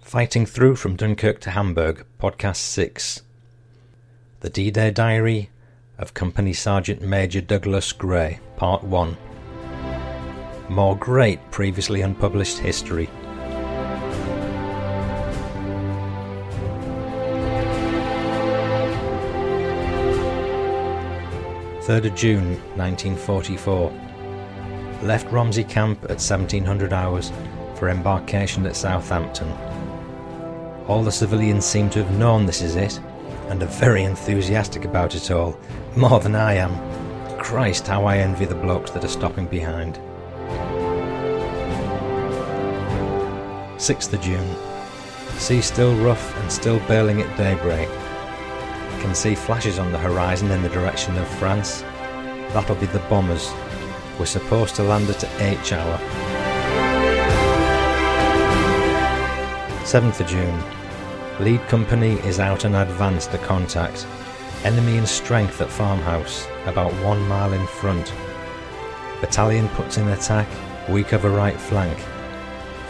Fighting Through from Dunkirk to Hamburg, Podcast 6. The D Day Diary of Company Sergeant Major Douglas Gray, Part 1. More great previously unpublished history. Third of June, 1944. Left Romsey Camp at 1700 hours for embarkation at Southampton. All the civilians seem to have known this is it, and are very enthusiastic about it all, more than I am. Christ, how I envy the blokes that are stopping behind. 6th of June. Sea still rough and still bailing at daybreak. Can see flashes on the horizon in the direction of France. That'll be the bombers. We're supposed to land at H hour. 7th of June. Lead company is out and advanced to contact. Enemy in strength at farmhouse, about one mile in front. Battalion puts in attack, we cover right flank.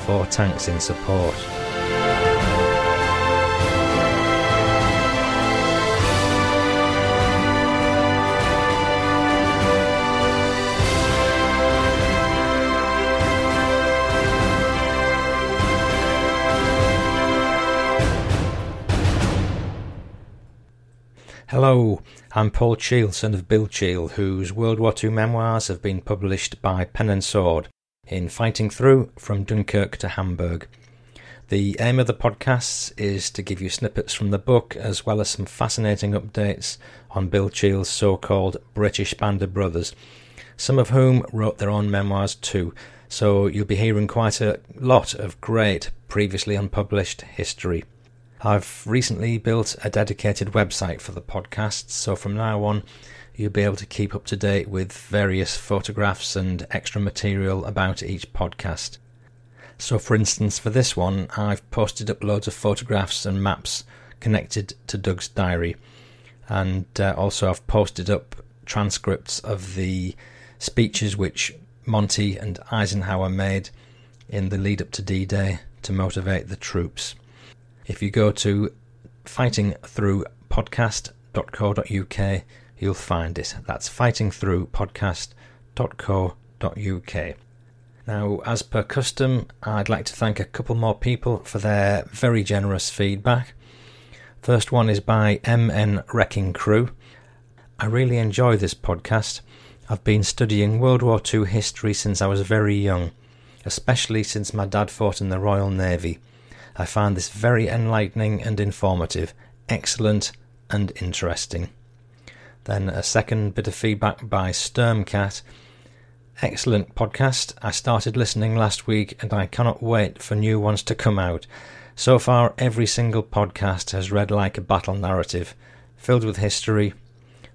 Four tanks in support. I'm Paul Cheall, son of Bill Cheall, whose World War II memoirs have been published by Pen and Sword in Fighting Through from Dunkirk to Hamburg. The aim of the podcasts is to give you snippets from the book as well as some fascinating updates on Bill Cheall's so called British band of brothers, some of whom wrote their own memoirs too, so you'll be hearing quite a lot of great, previously unpublished history. I've recently built a dedicated website for the podcast, so from now on, you'll be able to keep up to date with various photographs and extra material about each podcast. So, for instance, for this one, I've posted up loads of photographs and maps connected to Doug's diary, and uh, also I've posted up transcripts of the speeches which Monty and Eisenhower made in the lead up to D Day to motivate the troops. If you go to fightingthroughpodcast.co.uk, you'll find it. That's fightingthroughpodcast.co.uk. Now, as per custom, I'd like to thank a couple more people for their very generous feedback. First one is by MN Wrecking Crew. I really enjoy this podcast. I've been studying World War II history since I was very young, especially since my dad fought in the Royal Navy. I find this very enlightening and informative, excellent and interesting. Then a second bit of feedback by Sturmcat. Excellent podcast. I started listening last week and I cannot wait for new ones to come out. So far, every single podcast has read like a battle narrative, filled with history,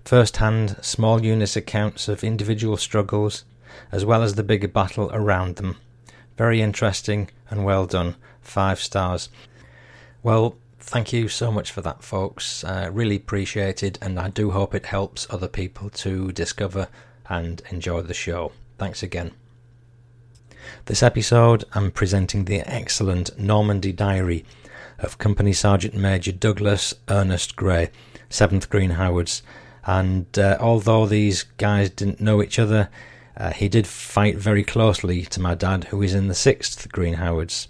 first hand, small unit accounts of individual struggles, as well as the bigger battle around them. Very interesting and well done. Five stars. Well, thank you so much for that, folks. Uh, really appreciated, and I do hope it helps other people to discover and enjoy the show. Thanks again. This episode, I'm presenting the excellent Normandy Diary of Company Sergeant Major Douglas Ernest Gray, 7th Green Howards. And uh, although these guys didn't know each other, uh, he did fight very closely to my dad, who is in the 6th Green Howards.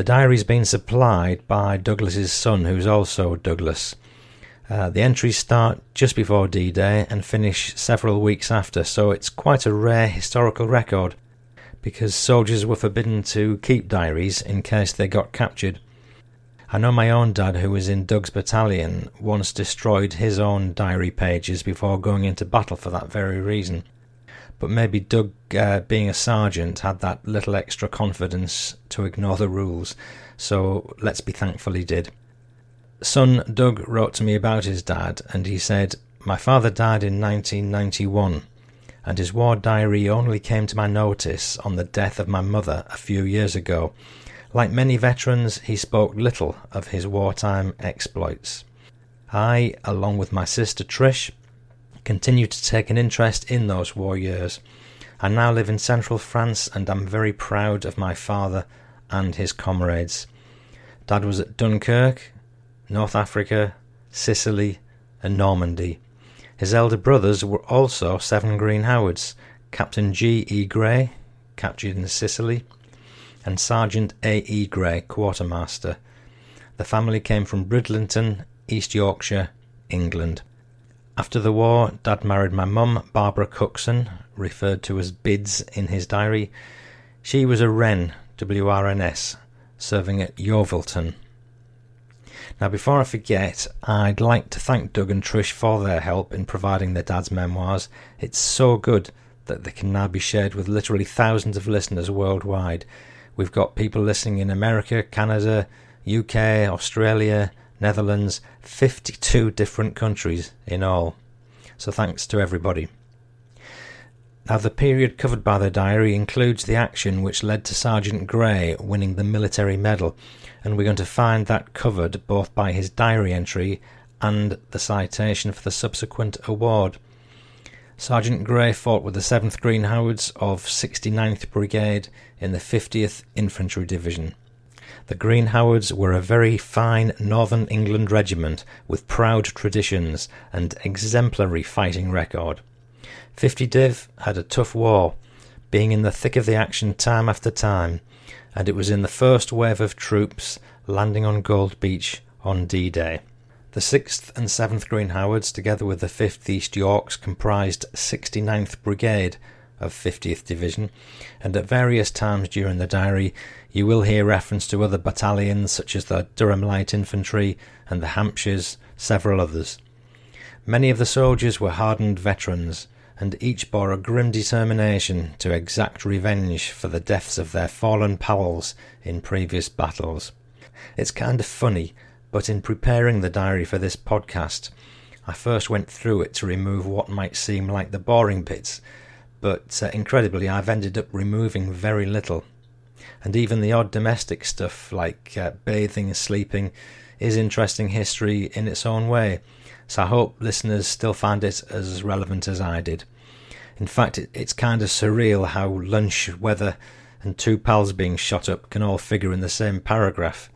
The diary's been supplied by Douglas's son, who's also Douglas. Uh, the entries start just before D Day and finish several weeks after, so it's quite a rare historical record because soldiers were forbidden to keep diaries in case they got captured. I know my own dad, who was in Doug's battalion, once destroyed his own diary pages before going into battle for that very reason but maybe Doug, uh, being a sergeant, had that little extra confidence to ignore the rules, so let's be thankful he did. Son Doug wrote to me about his dad, and he said, My father died in 1991, and his war diary only came to my notice on the death of my mother a few years ago. Like many veterans, he spoke little of his wartime exploits. I, along with my sister Trish, continue to take an interest in those war years. I now live in central France and am very proud of my father and his comrades. Dad was at Dunkirk, North Africa, Sicily, and Normandy. His elder brothers were also seven Green Howards Captain G. E. Gray, captured in Sicily, and Sergeant A. E. Gray, quartermaster. The family came from Bridlington, East Yorkshire, England. After the war, Dad married my mum, Barbara Cookson, referred to as Bids in his diary. She was a Wren, WRNS, serving at Yeovilton. Now, before I forget, I'd like to thank Doug and Trish for their help in providing their dad's memoirs. It's so good that they can now be shared with literally thousands of listeners worldwide. We've got people listening in America, Canada, UK, Australia, Netherlands, 52 different countries in all. So thanks to everybody. Now, the period covered by the diary includes the action which led to Sergeant Gray winning the military medal, and we're going to find that covered both by his diary entry and the citation for the subsequent award. Sergeant Gray fought with the 7th Green Howards of 69th Brigade in the 50th Infantry Division. The Green Howards were a very fine Northern England regiment with proud traditions and exemplary fighting record. 50 Div had a tough war, being in the thick of the action time after time, and it was in the first wave of troops landing on Gold Beach on D Day. The 6th and 7th Green Howards, together with the 5th East Yorks, comprised 69th Brigade of 50th Division, and at various times during the diary you will hear reference to other battalions such as the Durham Light Infantry and the Hampshires, several others. Many of the soldiers were hardened veterans, and each bore a grim determination to exact revenge for the deaths of their fallen pals in previous battles. It's kind of funny, but in preparing the diary for this podcast, I first went through it to remove what might seem like the boring bits, but uh, incredibly, I've ended up removing very little. And even the odd domestic stuff like uh, bathing and sleeping is interesting history in its own way so I hope listeners still find it as relevant as I did. In fact, it, it's kind of surreal how lunch, weather, and two pals being shot up can all figure in the same paragraph.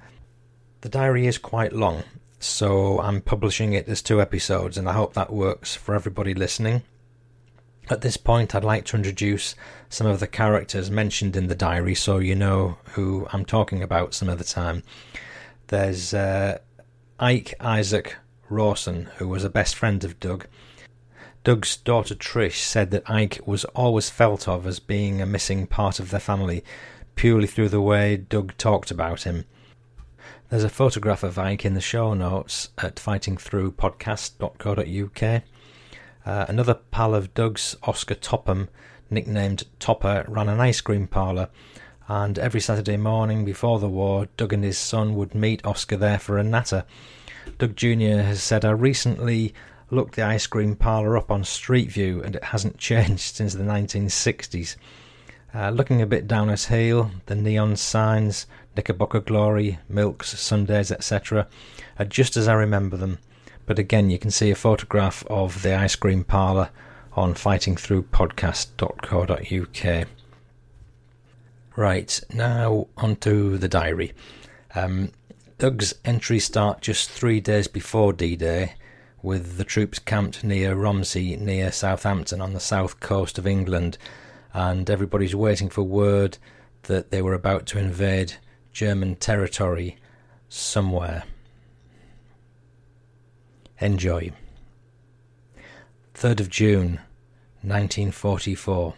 The diary is quite long, so I'm publishing it as two episodes, and I hope that works for everybody listening. At this point, I'd like to introduce some of the characters mentioned in the diary so you know who I'm talking about some of the time. There's uh, Ike Isaac Rawson, who was a best friend of Doug. Doug's daughter Trish said that Ike was always felt of as being a missing part of their family, purely through the way Doug talked about him. There's a photograph of Ike in the show notes at fightingthroughpodcast.co.uk. Uh, another pal of Doug's, Oscar Topham, nicknamed Topper, ran an ice cream parlour, and every Saturday morning before the war, Doug and his son would meet Oscar there for a natter. Doug Jr. has said, I recently looked the ice cream parlour up on Street View and it hasn't changed since the 1960s. Uh, looking a bit down his heel, the neon signs, Knickerbocker Glory, Milks, Sundaes, etc., are just as I remember them. But again, you can see a photograph of the ice cream parlour on fightingthroughpodcast.co.uk. Right, now onto the diary. Um, Doug's entries start just three days before D Day, with the troops camped near Romsey, near Southampton, on the south coast of England, and everybody's waiting for word that they were about to invade German territory somewhere. Enjoy. 3rd of June, 1944.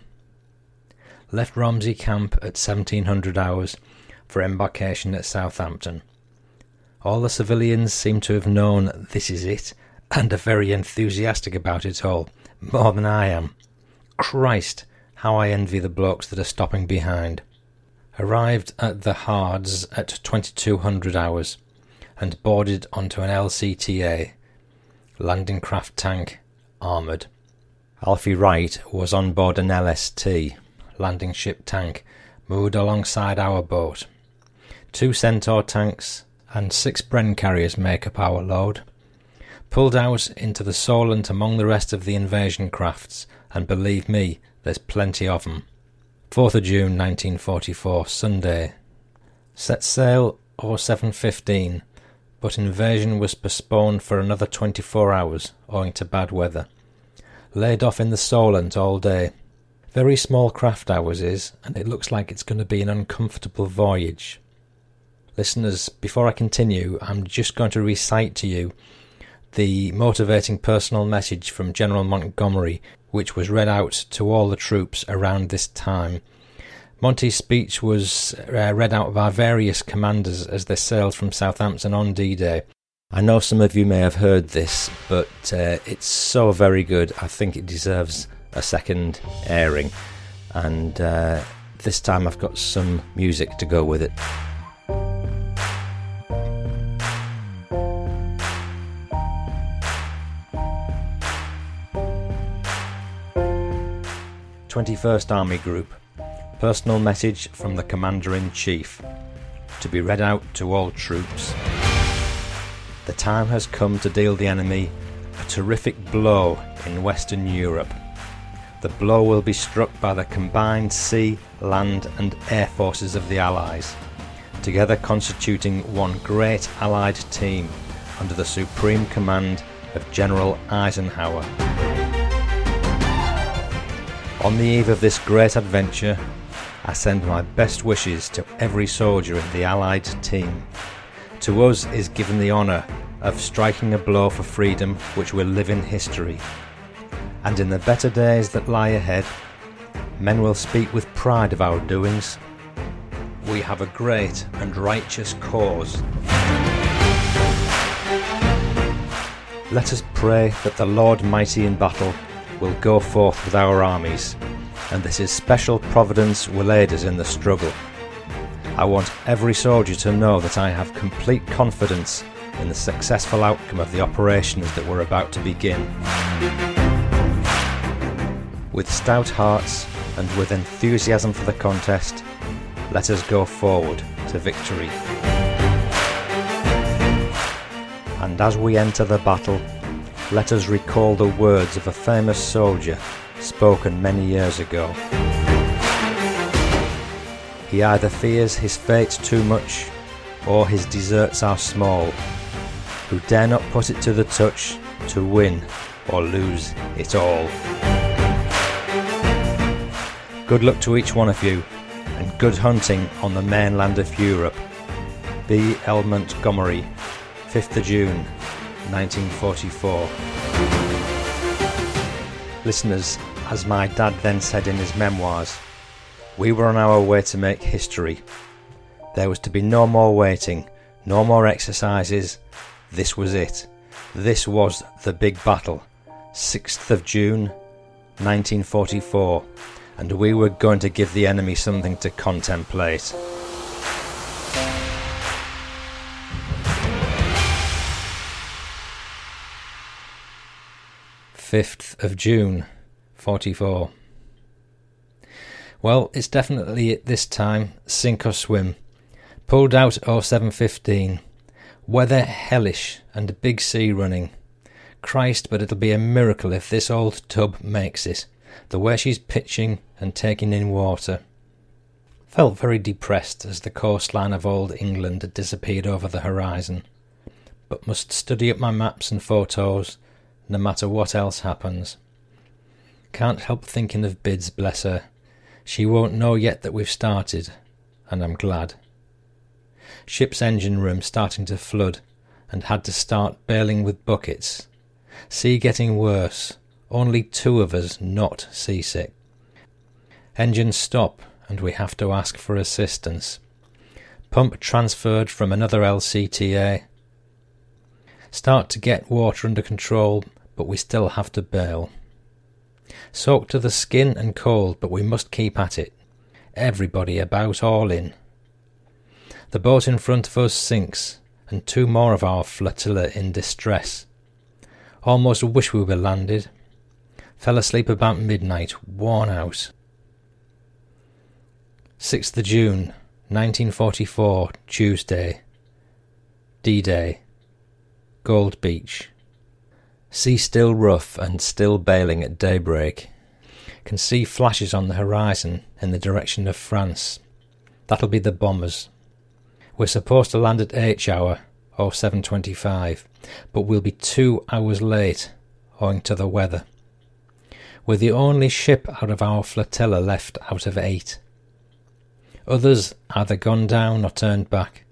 Left Romsey camp at 1700 hours for embarkation at Southampton. All the civilians seem to have known this is it and are very enthusiastic about it all, more than I am. Christ, how I envy the blokes that are stopping behind. Arrived at the Hards at 2200 hours and boarded onto an LCTA, landing craft tank, armoured. Alfie Wright was on board an LST, landing ship tank, moored alongside our boat. Two Centaur tanks, and six Bren carriers make up our load. Pulled out into the Solent among the rest of the invasion crafts, and believe me, there's plenty of 'em. 4th of June 1944, Sunday. Set sail 0715, but invasion was postponed for another 24 hours owing to bad weather. Laid off in the Solent all day. Very small craft ours is, and it looks like it's going to be an uncomfortable voyage. Listeners, before I continue, I'm just going to recite to you the motivating personal message from General Montgomery, which was read out to all the troops around this time. Monty's speech was uh, read out by various commanders as they sailed from Southampton on D Day. I know some of you may have heard this, but uh, it's so very good, I think it deserves a second airing. And uh, this time I've got some music to go with it. 21st Army Group. Personal message from the Commander in Chief. To be read out to all troops. The time has come to deal the enemy a terrific blow in Western Europe. The blow will be struck by the combined sea, land, and air forces of the Allies, together constituting one great Allied team under the supreme command of General Eisenhower. On the eve of this great adventure, I send my best wishes to every soldier in the Allied team. To us is given the honour of striking a blow for freedom which will live in history. And in the better days that lie ahead, men will speak with pride of our doings. We have a great and righteous cause. Let us pray that the Lord mighty in battle will go forth with our armies, and this is special providence will aid us in the struggle. I want every soldier to know that I have complete confidence in the successful outcome of the operations that we're about to begin. With stout hearts and with enthusiasm for the contest, let us go forward to victory. And as we enter the battle, let us recall the words of a famous soldier spoken many years ago. He either fears his fate too much, or his deserts are small, who dare not put it to the touch to win or lose it all. Good luck to each one of you, and good hunting on the mainland of Europe. B. L. Montgomery, 5th of June, 1944. Listeners, as my dad then said in his memoirs, we were on our way to make history. There was to be no more waiting, no more exercises. This was it. This was the big battle. 6th of June, 1944, and we were going to give the enemy something to contemplate. 5th of June, 44. Well, it's definitely this time sink or swim. Pulled out 0715. Weather hellish and a big sea running. Christ, but it'll be a miracle if this old tub makes it. The way she's pitching and taking in water. Felt very depressed as the coastline of old England had disappeared over the horizon, but must study up my maps and photos no matter what else happens. Can't help thinking of Bids, bless her. She won't know yet that we've started, and I'm glad. Ship's engine room starting to flood, and had to start bailing with buckets. Sea getting worse, only two of us not seasick. Engines stop, and we have to ask for assistance. Pump transferred from another LCTA. Start to get water under control, but we still have to bail. Soaked to the skin and cold, but we must keep at it. Everybody about all in. The boat in front of us sinks, and two more of our flotilla in distress. Almost wish we were landed. Fell asleep about midnight, worn out. 6th June, 1944, Tuesday. D Day. Gold Beach. Sea still rough and still bailing at daybreak. Can see flashes on the horizon in the direction of France. That'll be the bombers. We're supposed to land at H hour, or 7.25, but we'll be two hours late, owing to the weather. We're the only ship out of our flotilla left out of eight. Others either gone down or turned back.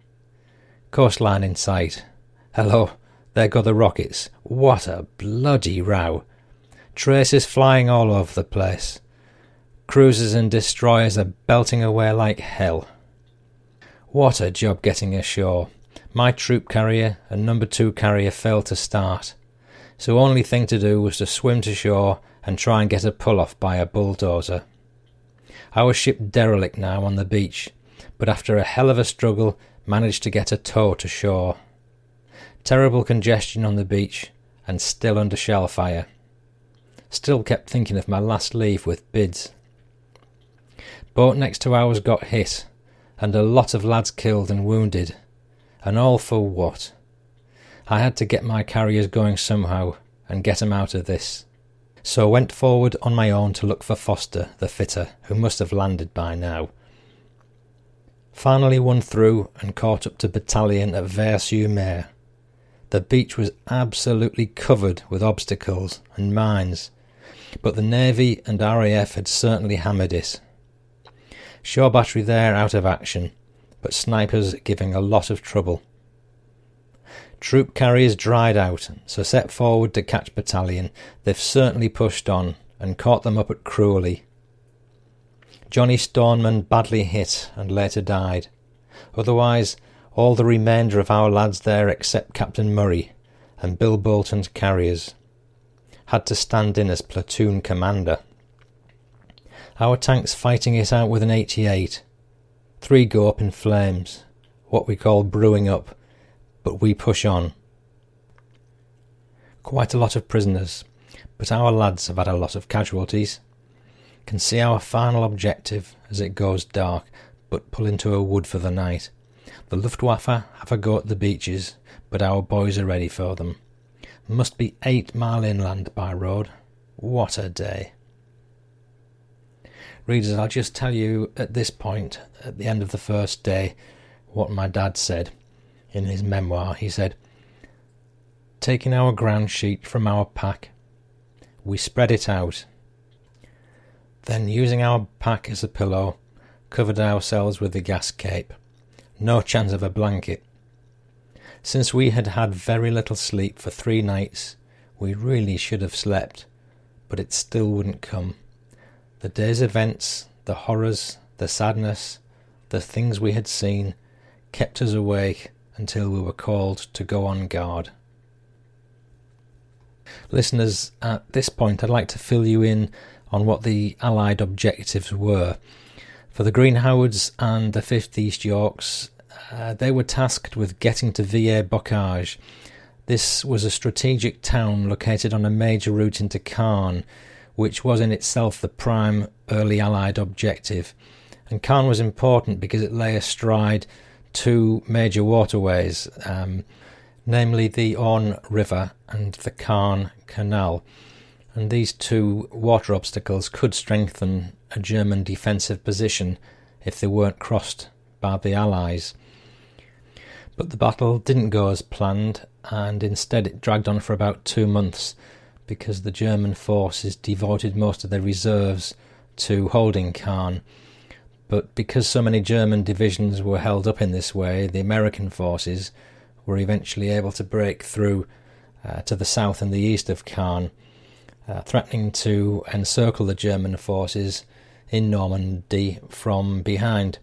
Coastline in sight. Hello, there go the rockets. What a bloody row. Traces flying all over the place. Cruisers and destroyers are belting away like hell. What a job getting ashore. My troop carrier and number two carrier failed to start, so only thing to do was to swim to shore and try and get a pull off by a bulldozer. Our ship derelict now on the beach, but after a hell of a struggle managed to get a tow to shore. Terrible congestion on the beach and still under shell fire. Still kept thinking of my last leave with bids. Boat next to ours got hit, and a lot of lads killed and wounded, and all for what? I had to get my carriers going somehow and get 'em out of this so went forward on my own to look for Foster, the fitter, who must have landed by now. Finally won through and caught up to battalion at Ver-sur-Mer. The beach was absolutely covered with obstacles and mines, but the Navy and RAF had certainly hammered it. Shore battery there out of action, but snipers giving a lot of trouble. Troop carriers dried out, so set forward to catch battalion. They've certainly pushed on and caught them up at Creully. Johnny Stoneman badly hit and later died. Otherwise, all the remainder of our lads there except Captain Murray and Bill Bolton's carriers had to stand in as platoon commander. Our tanks fighting it out with an 88. Three go up in flames, what we call brewing up, but we push on. Quite a lot of prisoners, but our lads have had a lot of casualties. Can see our final objective as it goes dark, but pull into a wood for the night. The Luftwaffe have a go at the beaches, but our boys are ready for them. Must be eight mile inland by road. What a day! Readers, I'll just tell you at this point, at the end of the first day, what my dad said in his memoir, he said, Taking our ground sheet from our pack, we spread it out. Then, using our pack as a pillow, covered ourselves with the gas cape. No chance of a blanket. Since we had had very little sleep for three nights, we really should have slept, but it still wouldn't come. The day's events, the horrors, the sadness, the things we had seen, kept us awake until we were called to go on guard. Listeners, at this point I'd like to fill you in on what the Allied objectives were. For the Green Howards and the 5th East Yorks, uh, they were tasked with getting to Villers-Bocage. This was a strategic town located on a major route into Caen, which was in itself the prime early Allied objective. And Caen was important because it lay astride two major waterways, um, namely the Orne River and the Caen Canal. And these two water obstacles could strengthen a German defensive position if they weren't crossed by the Allies. But the battle didn't go as planned, and instead it dragged on for about two months because the German forces devoted most of their reserves to holding Caen but because so many German divisions were held up in this way, the American forces were eventually able to break through uh, to the south and the east of Caen, uh, threatening to encircle the German forces in Normandy from behind.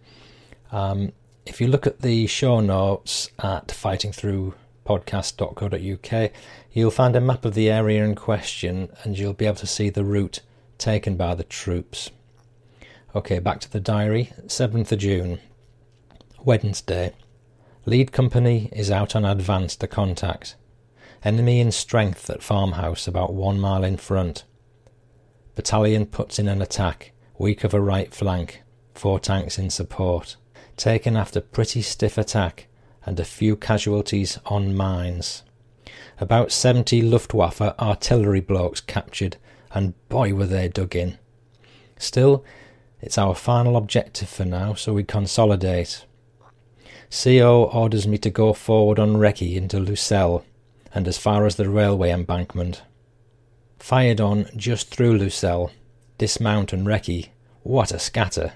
Um, if you look at the show notes at fightingthroughpodcast.co.uk, you'll find a map of the area in question and you'll be able to see the route taken by the troops. Okay, back to the diary. 7th of June. Wednesday. Lead company is out on advance to contact. Enemy in strength at farmhouse about one mile in front. Battalion puts in an attack. We a right flank. Four tanks in support. Taken after pretty stiff attack and a few casualties on mines. About 70 Luftwaffe artillery blokes captured, and boy were they dug in. Still, it's our final objective for now, so we consolidate. CO orders me to go forward on recce into Loucelles and as far as the railway embankment. Fired on just through Loucelles, dismount and recce. What a scatter!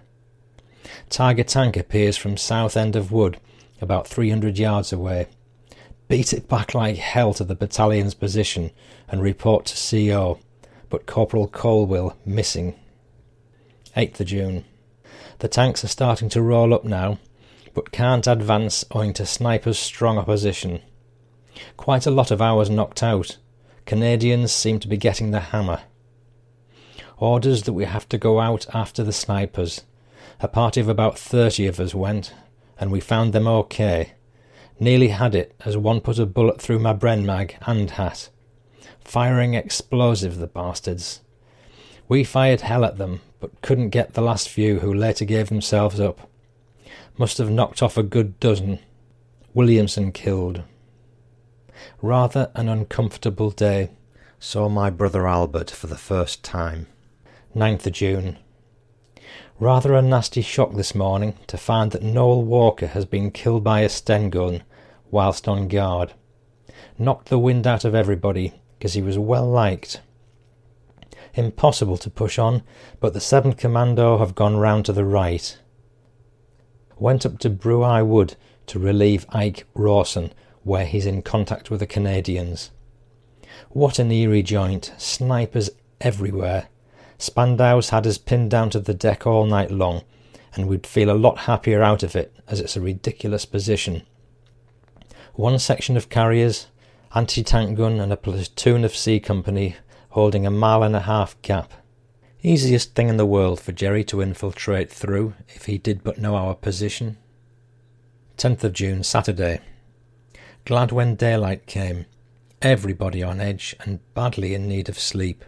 Tiger tank appears from south end of wood, about 300 yards away. Beat it back like hell to the battalion's position and report to CO, but Corporal Colwill missing. 8th June. The tanks are starting to roll up now, but can't advance owing to snipers' strong opposition. Quite a lot of ours knocked out. Canadians seem to be getting the hammer. Orders that we have to go out after the snipers. A party of about thirty of us went, and we found them okay. Nearly had it as one put a bullet through my Bren mag and hat. Firing explosive, the bastards. We fired hell at them, but couldn't get the last few who later gave themselves up. Must have knocked off a good dozen. Williamson killed. Rather an uncomfortable day. Saw my brother Albert for the first time. 9th of June. Rather a nasty shock this morning to find that Noel Walker has been killed by a Sten gun whilst on guard. Knocked the wind out of everybody because he was well liked. Impossible to push on, but the 7th Commando have gone round to the right. Went up to Brouay Wood to relieve Ike Rawson, where he's in contact with the Canadians. What an eerie joint, snipers everywhere. Spandau's had us pinned down to the deck all night long, and we'd feel a lot happier out of it, as it's a ridiculous position. One section of carriers, anti tank gun, and a platoon of C Company holding a mile and a half gap. Easiest thing in the world for Jerry to infiltrate through if he did but know our position. 10th of June, Saturday. Glad when daylight came. Everybody on edge and badly in need of sleep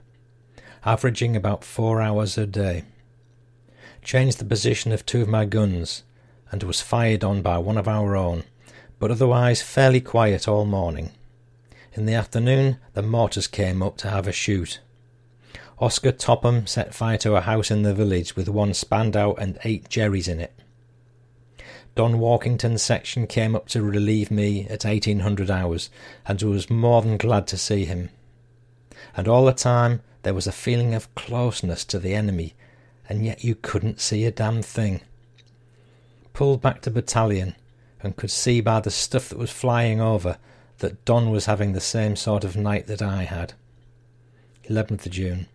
averaging about four hours a day. Changed the position of two of my guns, and was fired on by one of our own, but otherwise fairly quiet all morning. In the afternoon, the mortars came up to have a shoot. Oscar Topham set fire to a house in the village with one Spandau and eight Jerrys in it. Don Walkington's section came up to relieve me at 1800 hours, and was more than glad to see him. And all the time there was a feeling of closeness to the enemy, and yet you couldn't see a damn thing. Pulled back to battalion, and could see by the stuff that was flying over that Don was having the same sort of night that I had. 11th June.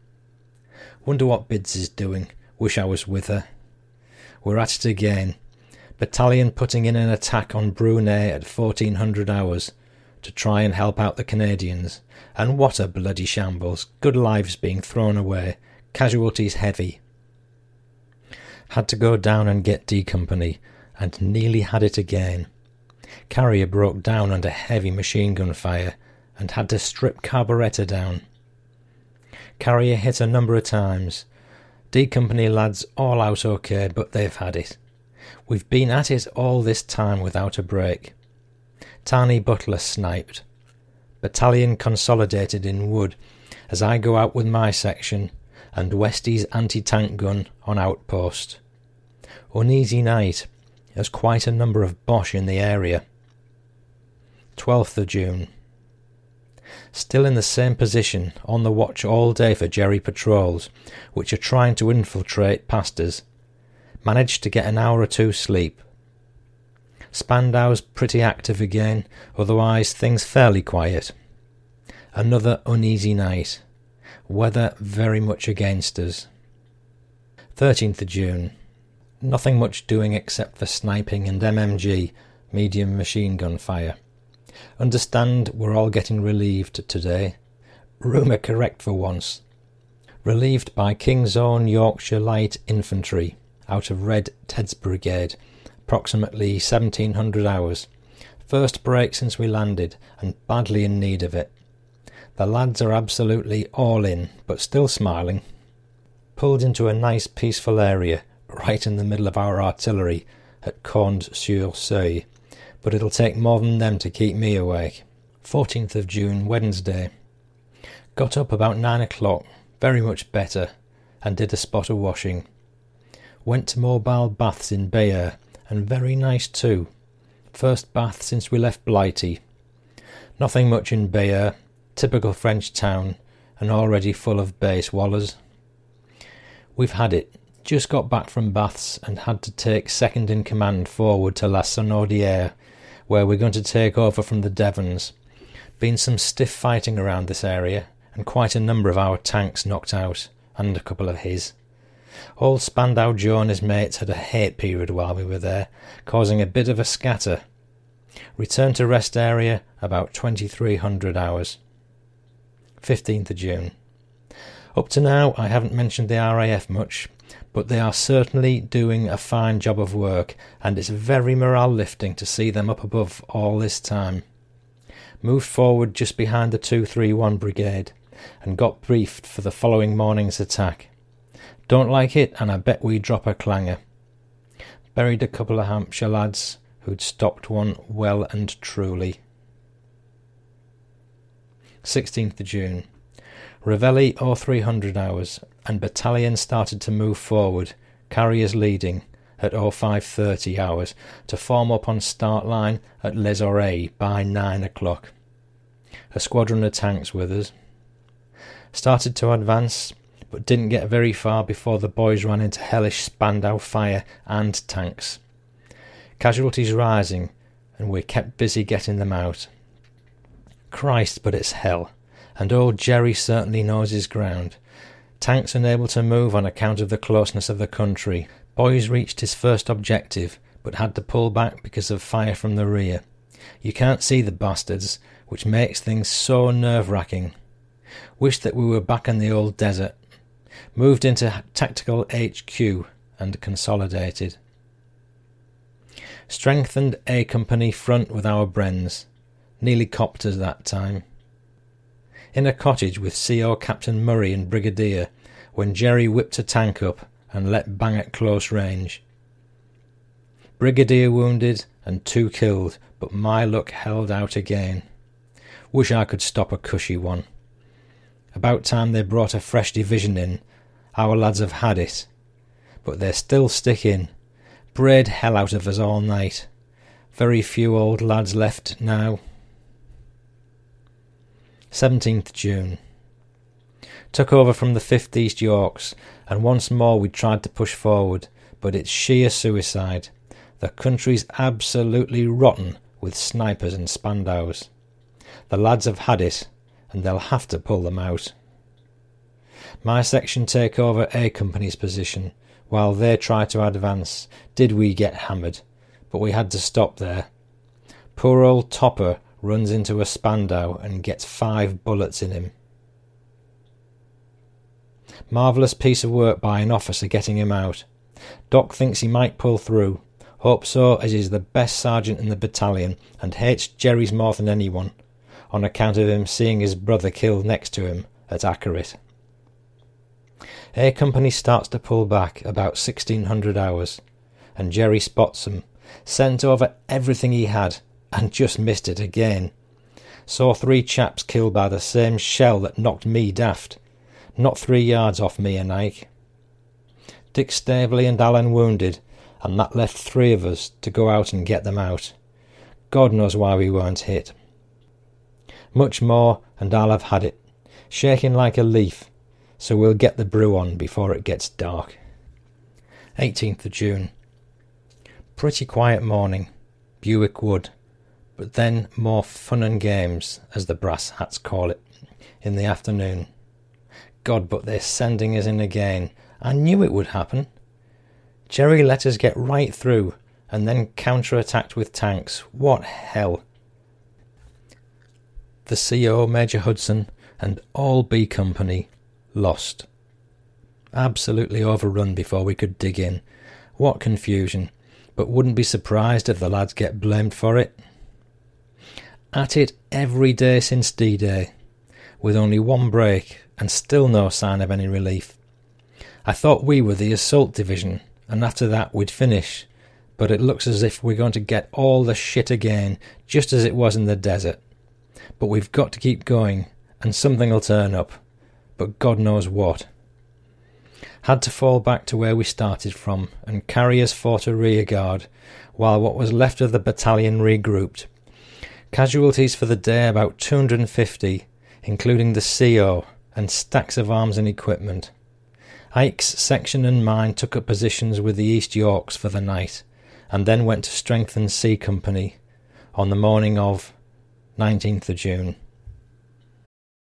Wonder what Bids is doing. Wish I was with her. We're at it again. Battalion putting in an attack on Brunet at 1400 hours to try and help out the Canadians. And what a bloody shambles. Good lives being thrown away. Casualties heavy. Had to go down and get D Company, and nearly had it again. Carrier broke down under heavy machine gun fire, and had to strip carburettor down. Carrier hit a number of times. D Company lads all out okay, but they've had it. We've been at it all this time without a break. Tiny Butler sniped. Battalion consolidated in wood as I go out with my section and Westie's anti-tank gun on outpost. Uneasy night, as quite a number of Boche in the area. 12th of June. Still in the same position, on the watch all day for Jerry patrols, which are trying to infiltrate past us. Managed to get an hour or two sleep. Spandau's pretty active again, otherwise things fairly quiet. Another uneasy night. Weather very much against us. 13th of June. Nothing much doing except for sniping and MMG, medium machine gun fire. Understand we're all getting relieved today. Rumour correct for once. Relieved by King's Own Yorkshire Light Infantry out of Red Ted's Brigade approximately 1700 hours. First break since we landed, and badly in need of it. The lads are absolutely all in, but still smiling. Pulled into a nice peaceful area, right in the middle of our artillery, at Cornes-sur-Seuil, but it'll take more than them to keep me awake. 14th of June, Wednesday. Got up about nine o'clock, very much better, and did a spot of washing. Went to mobile baths in Bayeux, and very nice too. First bath since we left Blighty. Nothing much in Bayeux, typical French town, and already full of base wallers. We've had it. Just got back from baths and had to take second in command forward to La Sonaudière, where we're going to take over from the Devons. Been some stiff fighting around this area, and quite a number of our tanks knocked out, and a couple of his. Old Spandau Joe and his mates had a hate period while we were there, causing a bit of a scatter. Return to rest area about 2300 hours. 15th of June. Up to now, I haven't mentioned the RAF much, but they are certainly doing a fine job of work, and it's very morale lifting to see them up above all this time. Moved forward just behind the 231 Brigade, and got briefed for the following morning's attack. Don't like it, and I bet we drop a clanger. Buried a couple of Hampshire lads who'd stopped one well and truly. 16th of June. Reveille or 300 hours, and battalion started to move forward, carriers leading, at 0530 hours, to form up on start line at Les Aurets by 9 o'clock. A squadron of tanks with us. Started to advance, but didn't get very far before the boys ran into hellish Spandau fire and tanks. Casualties rising, and we kept busy getting them out. Christ, but it's hell. And old Jerry certainly knows his ground. Tanks unable to move on account of the closeness of the country. Boys reached his first objective, but had to pull back because of fire from the rear. You can't see the bastards, which makes things so nerve wracking. Wish that we were back in the old desert. Moved into tactical HQ and consolidated. Strengthened A Company front with our Brens nearly copters that time. In a cottage with CO Captain Murray and Brigadier, when Jerry whipped a tank up and let bang at close range. Brigadier wounded and two killed, but my luck held out again. Wish I could stop a cushy one. About time they brought a fresh division in. Our lads have had it. But they're still sticking. Braid hell out of us all night. Very few old lads left now. 17th June. Took over from the 5th East Yorks, and once more we tried to push forward, but it's sheer suicide. The country's absolutely rotten with snipers and Spandaus. The lads have had it, and they'll have to pull them out. My section take over A Company's position, while they try to advance. Did we get hammered? But we had to stop there. Poor old Topper runs into a Spandau and gets five bullets in him. Marvellous piece of work by an officer getting him out. Doc thinks he might pull through. Hope so, as he's the best sergeant in the battalion and hates Jerry's more than anyone, on account of him seeing his brother killed next to him at Akarit. A Company starts to pull back about 1600 hours, and Jerry spots them, sent over everything he had and just missed it again. Saw three chaps killed by the same shell that knocked me daft, not three yards off me and Ike. Dick Staveley and Alan wounded, and that left three of us to go out and get them out. God knows why we weren't hit. Much more, and I'll have had it, shaking like a leaf, so we'll get the brew on before it gets dark. 18th of June. Pretty quiet morning. Buick Wood but then more fun and games, as the brass hats call it, in the afternoon. God, but they're sending us in again. I knew it would happen. Jerry let us get right through and then counter-attacked with tanks. What hell! The CO, Major Hudson, and all B Company lost. Absolutely overrun before we could dig in. What confusion! But wouldn't be surprised if the lads get blamed for it. At it every day since D Day, with only one break and still no sign of any relief. I thought we were the assault division, and after that we'd finish, but it looks as if we're going to get all the shit again, just as it was in the desert. But we've got to keep going, and something'll turn up, but God knows what. Had to fall back to where we started from, and carriers fought a rearguard, while what was left of the battalion regrouped. Casualties for the day about 250, including the CO and stacks of arms and equipment. Ike's section and mine took up positions with the East Yorks for the night, and then went to strengthen C Company on the morning of 19th of June.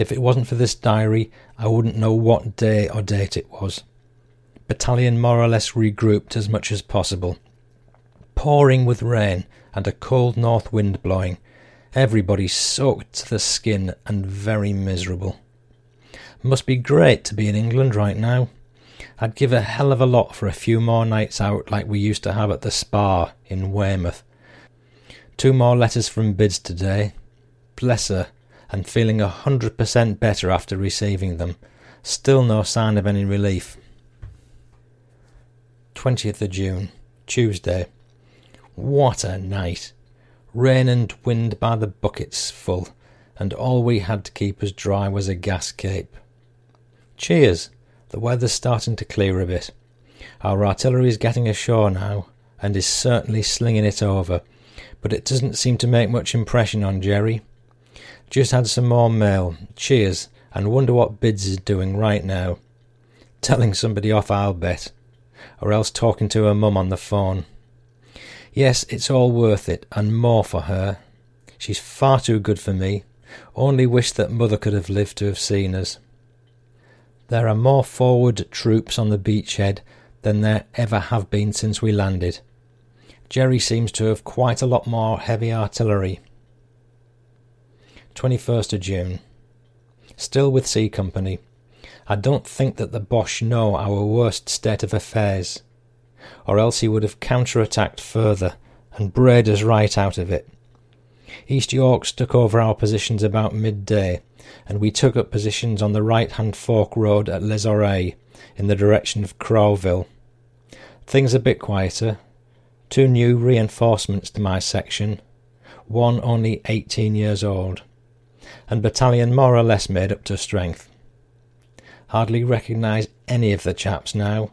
If it wasn't for this diary, I wouldn't know what day or date it was battalion more or less regrouped as much as possible. Pouring with rain and a cold north wind blowing, everybody soaked to the skin and very miserable. Must be great to be in England right now. I'd give a hell of a lot for a few more nights out like we used to have at the spa in Weymouth. Two more letters from Bids today. Bless her, and feeling a hundred percent better after receiving them. Still no sign of any relief. 20th of June, Tuesday. What a night! Rain and wind by the buckets full, and all we had to keep us dry was a gas cape. Cheers! The weather's starting to clear a bit. Our artillery's getting ashore now, and is certainly slinging it over, but it doesn't seem to make much impression on Jerry. Just had some more mail. Cheers, and wonder what Bids is doing right now. Telling somebody off, I'll bet or else talking to her mum on the phone. Yes, it's all worth it, and more for her. She's far too good for me. Only wish that mother could have lived to have seen us. There are more forward troops on the beachhead than there ever have been since we landed. Jerry seems to have quite a lot more heavy artillery. 21st of June. Still with C Company. I don't think that the Boche know our worst state of affairs, or else he would have counter-attacked further and brayed us right out of it. East Yorks took over our positions about midday, and we took up positions on the right-hand fork road at Les Oreilles, in the direction of Crowville. Things a bit quieter. Two new reinforcements to my section, one only eighteen years old, and battalion more or less made up to strength. Hardly recognise any of the chaps now.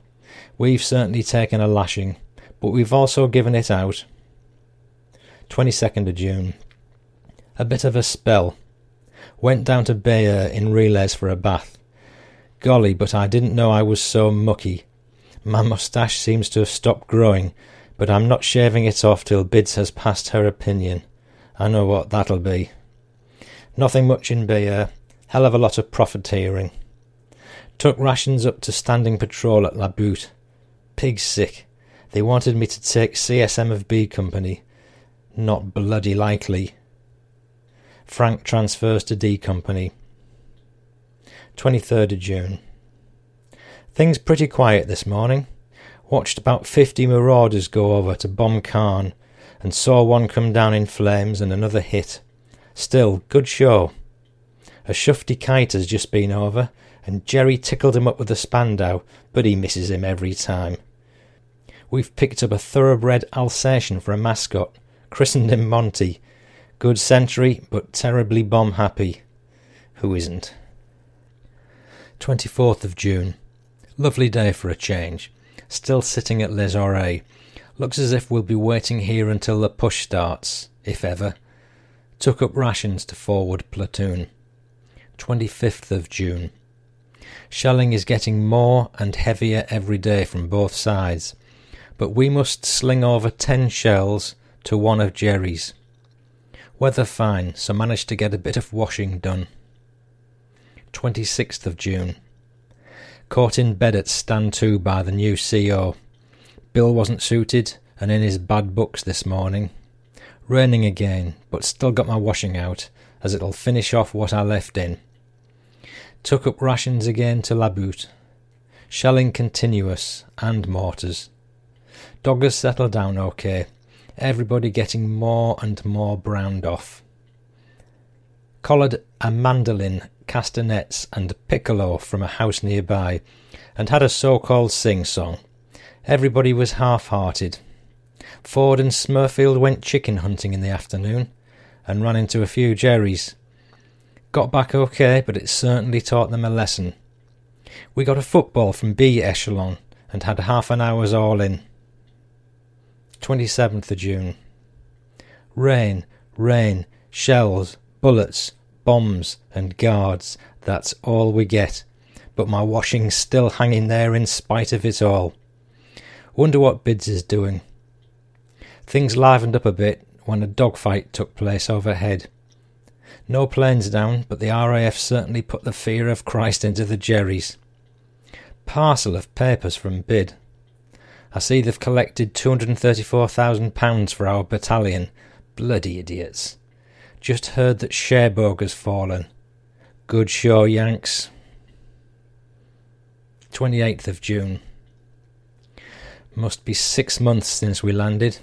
We've certainly taken a lashing, but we've also given it out. 22nd of June. A bit of a spell. Went down to Bayeux in relays for a bath. Golly, but I didn't know I was so mucky. My moustache seems to have stopped growing, but I'm not shaving it off till Bids has passed her opinion. I know what that'll be. Nothing much in Bayeux. Hell of a lot of profiteering. Took rations up to standing patrol at La Butte. Pig sick. They wanted me to take CSM of B Company. Not bloody likely. Frank transfers to D Company. 23rd of June. Things pretty quiet this morning. Watched about 50 marauders go over to bomb Caen and saw one come down in flames and another hit. Still, good show. A shufty kite has just been over and Jerry tickled him up with a Spandau, but he misses him every time. We've picked up a thoroughbred Alsatian for a mascot, christened him Monty. Good sentry, but terribly bomb happy. Who isn't? 24th of June. Lovely day for a change. Still sitting at Les Oreilles. Looks as if we'll be waiting here until the push starts, if ever. Took up rations to forward platoon. 25th of June. Shelling is getting more and heavier every day from both sides, but we must sling over ten shells to one of Jerry's. Weather fine, so managed to get a bit of washing done. 26th of June. Caught in bed at stand 2 by the new CO. Bill wasn't suited and in his bad books this morning. Raining again, but still got my washing out, as it'll finish off what I left in. Took up rations again to La Butte. Shelling continuous and mortars. Doggers settled down okay. Everybody getting more and more browned off. Collared a mandolin, castanets, and piccolo from a house nearby, and had a so called sing song. Everybody was half hearted. Ford and Smurfield went chicken hunting in the afternoon and ran into a few Jerrys. Got back okay, but it certainly taught them a lesson. We got a football from B echelon and had half an hour's all in. 27th of June. Rain, rain, shells, bullets, bombs, and guards. That's all we get. But my washing's still hanging there in spite of it all. Wonder what Bids is doing. Things livened up a bit when a dogfight took place overhead. No planes down, but the RAF certainly put the fear of Christ into the Jerrys. Parcel of papers from Bid. I see they've collected £234,000 for our battalion. Bloody idiots. Just heard that Cherbourg has fallen. Good show, Yanks. 28th of June. Must be six months since we landed.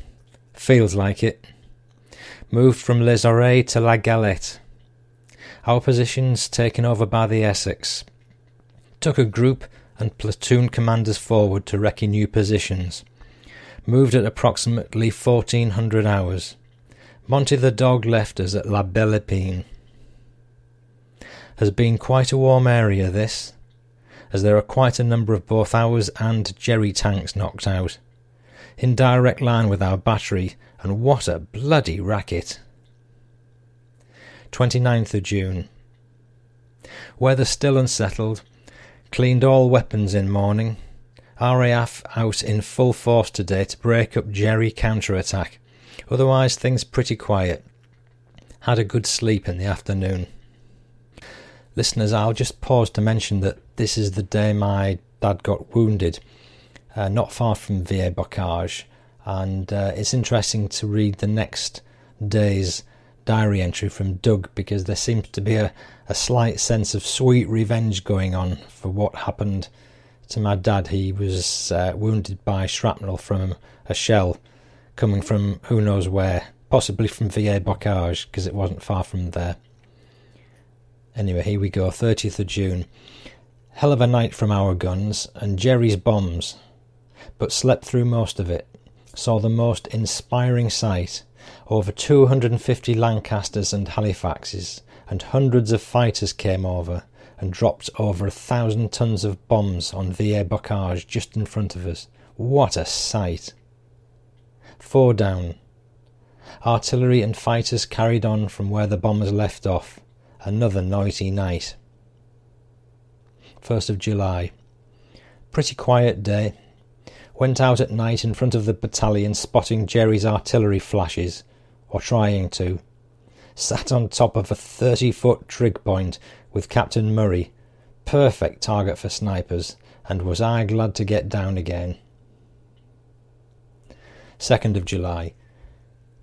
Feels like it moved from Les Oreilles to La Galette. Our positions taken over by the Essex. Took a group and platoon commanders forward to recce new positions. Moved at approximately 1400 hours. Monty the dog left us at La Belle Epine. Has been quite a warm area this, as there are quite a number of both ours and Jerry tanks knocked out. In direct line with our battery and what a bloody racket. 29th of June. Weather still unsettled. Cleaned all weapons in morning. RAF out in full force today to break up Jerry counter-attack. Otherwise things pretty quiet. Had a good sleep in the afternoon. Listeners, I'll just pause to mention that this is the day my dad got wounded, uh, not far from Villers-Bocage and uh, it's interesting to read the next day's diary entry from Doug because there seems to be a, a slight sense of sweet revenge going on for what happened to my dad. He was uh, wounded by shrapnel from a shell coming from who knows where, possibly from Villers-Bocage because it wasn't far from there. Anyway, here we go, 30th of June. Hell of a night from our guns and Jerry's bombs, but slept through most of it saw the most inspiring sight over 250 Lancasters and Halifaxes, and hundreds of fighters came over and dropped over a thousand tons of bombs on Villers-Bocage just in front of us. What a sight! Four down. Artillery and fighters carried on from where the bombers left off. Another noisy night. 1st of July. Pretty quiet day. Went out at night in front of the battalion spotting Jerry's artillery flashes, or trying to. Sat on top of a 30 foot trig point with Captain Murray, perfect target for snipers, and was I glad to get down again. 2nd of July.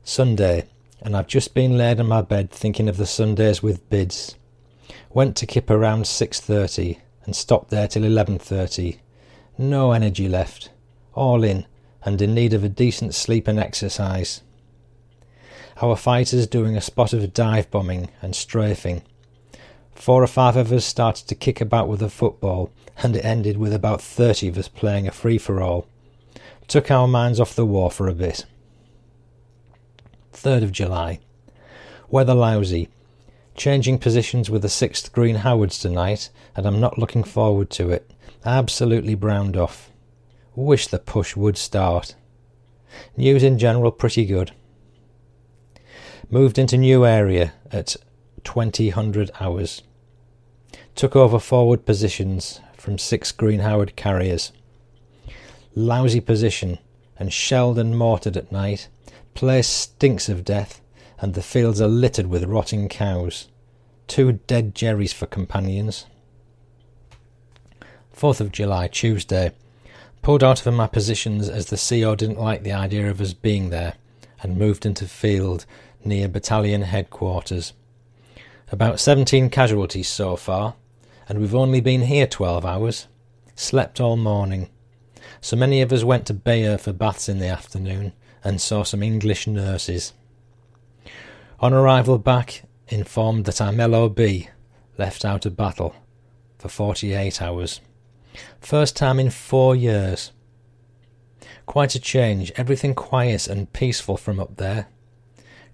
Sunday, and I've just been laid on my bed thinking of the Sundays with bids. Went to Kip around 6.30 and stopped there till 11.30. No energy left all in and in need of a decent sleep and exercise. Our fighters doing a spot of dive bombing and strafing. Four or five of us started to kick about with a football, and it ended with about thirty of us playing a free for all. Took our minds off the war for a bit. 3rd of July. Weather lousy. Changing positions with the 6th Green Howards tonight, and I'm not looking forward to it. Absolutely browned off. Wish the push would start. News in general pretty good. Moved into new area at 2000 hours. Took over forward positions from six Green Howard carriers. Lousy position and shelled and mortared at night. Place stinks of death and the fields are littered with rotting cows. Two dead Jerrys for companions. 4th of July, Tuesday. Pulled out of my positions as the CO didn't like the idea of us being there, and moved into field near battalion headquarters. About 17 casualties so far, and we've only been here 12 hours. Slept all morning. So many of us went to Bayeux for baths in the afternoon and saw some English nurses. On arrival back, informed that I'm LOB, left out of battle for 48 hours. First time in four years. Quite a change, everything quiet and peaceful from up there.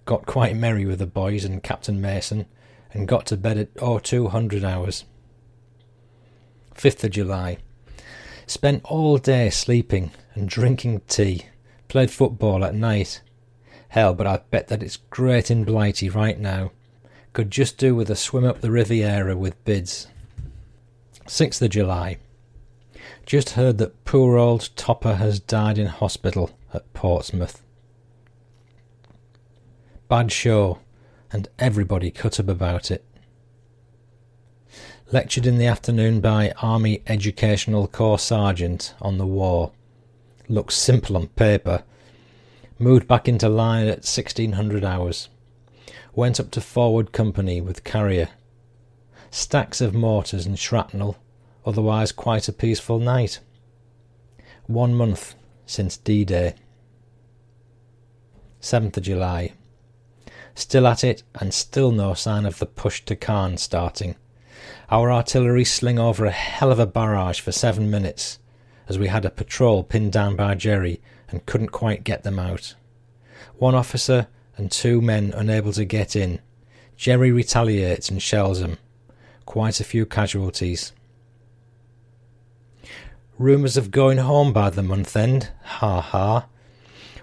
Got quite merry with the boys and Captain Mason, and got to bed at oh two hundred hours. 5th of July. Spent all day sleeping and drinking tea. Played football at night. Hell, but I bet that it's great in Blighty right now. Could just do with a swim up the Riviera with bids. 6th of July. Just heard that poor old Topper has died in hospital at Portsmouth. Bad show, and everybody cut up about it. Lectured in the afternoon by Army Educational Corps Sergeant on the war. Looks simple on paper. Moved back into line at 1600 hours. Went up to forward company with carrier. Stacks of mortars and shrapnel otherwise quite a peaceful night. One month since D Day. 7th of July. Still at it, and still no sign of the push to Caen starting. Our artillery sling over a hell of a barrage for seven minutes, as we had a patrol pinned down by Jerry and couldn't quite get them out. One officer and two men unable to get in. Jerry retaliates and shells them. Quite a few casualties. Rumours of going home by the month end. Ha ha.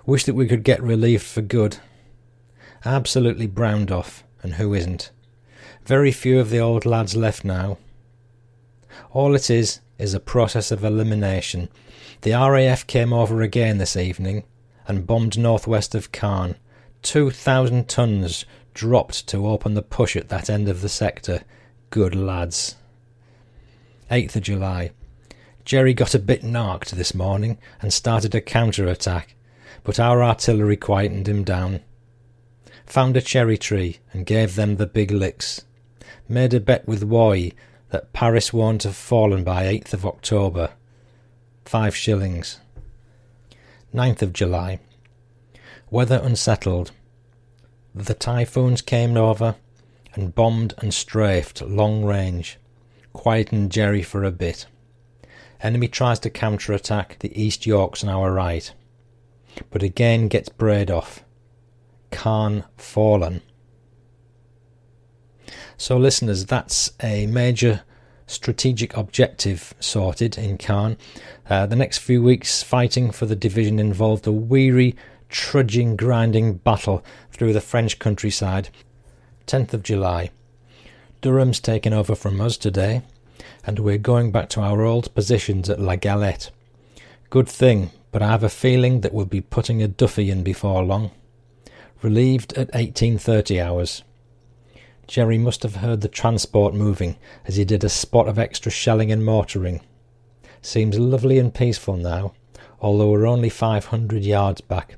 Wish that we could get relieved for good. Absolutely browned off, and who isn't? Very few of the old lads left now. All it is is a process of elimination. The RAF came over again this evening and bombed northwest of. Two thousand tons dropped to open the push at that end of the sector. Good lads. 8th of July. Jerry got a bit narked this morning and started a counter attack, but our artillery quietened him down. Found a cherry tree and gave them the big licks. Made a bet with Woy that Paris won't have fallen by 8th of October. Five shillings. 9th of July. Weather unsettled. The typhoons came over and bombed and strafed long range. Quietened Jerry for a bit. Enemy tries to counter-attack the East Yorks on our right, but again gets brayed off. Caen fallen. So, listeners, that's a major strategic objective sorted in Caen. Uh, the next few weeks fighting for the division involved a weary, trudging, grinding battle through the French countryside. 10th of July. Durham's taken over from us today and we're going back to our old positions at La Galette. Good thing, but I have a feeling that we'll be putting a Duffy in before long. Relieved at 1830 hours. Jerry must have heard the transport moving as he did a spot of extra shelling and mortaring. Seems lovely and peaceful now, although we're only 500 yards back.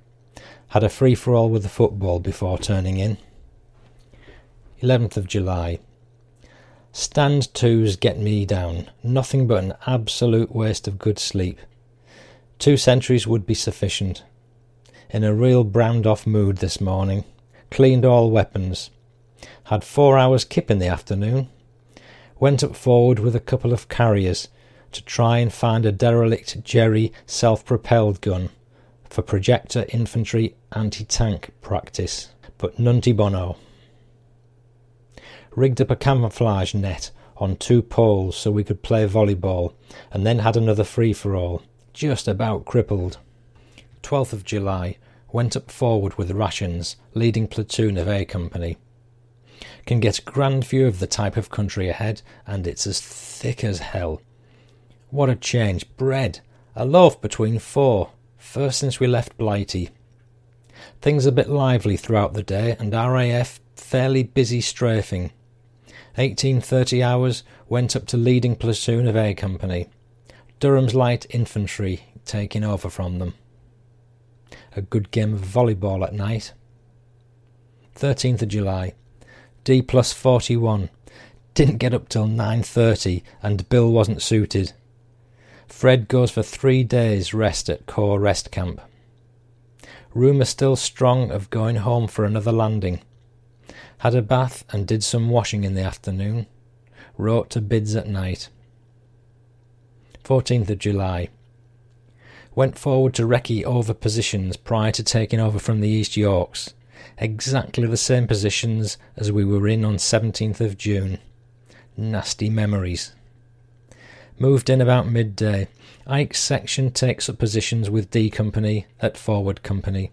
Had a free for all with the football before turning in. 11th of July. Stand twos get me down. Nothing but an absolute waste of good sleep. Two centuries would be sufficient. In a real browned off mood this morning. Cleaned all weapons. Had four hours kip in the afternoon. Went up forward with a couple of carriers to try and find a derelict Jerry self propelled gun for projector infantry anti tank practice, but nunti bono rigged up a camouflage net on two poles so we could play volleyball, and then had another free for all, just about crippled. 12th of July, went up forward with rations, leading platoon of A Company. Can get a grand view of the type of country ahead, and it's as thick as hell. What a change! Bread! A loaf between four. First since we left Blighty. Things a bit lively throughout the day, and RAF fairly busy strafing. 1830 hours went up to leading platoon of A Company. Durham's light infantry taking over from them. A good game of volleyball at night. 13th of July. D plus 41. Didn't get up till 9.30 and Bill wasn't suited. Fred goes for three days rest at Corps Rest Camp. Rumour still strong of going home for another landing. Had a bath and did some washing in the afternoon. Wrote to bids at night. 14th of July. Went forward to recce over positions prior to taking over from the East Yorks. Exactly the same positions as we were in on 17th of June. Nasty memories. Moved in about midday. Ike's section takes up positions with D Company at Forward Company.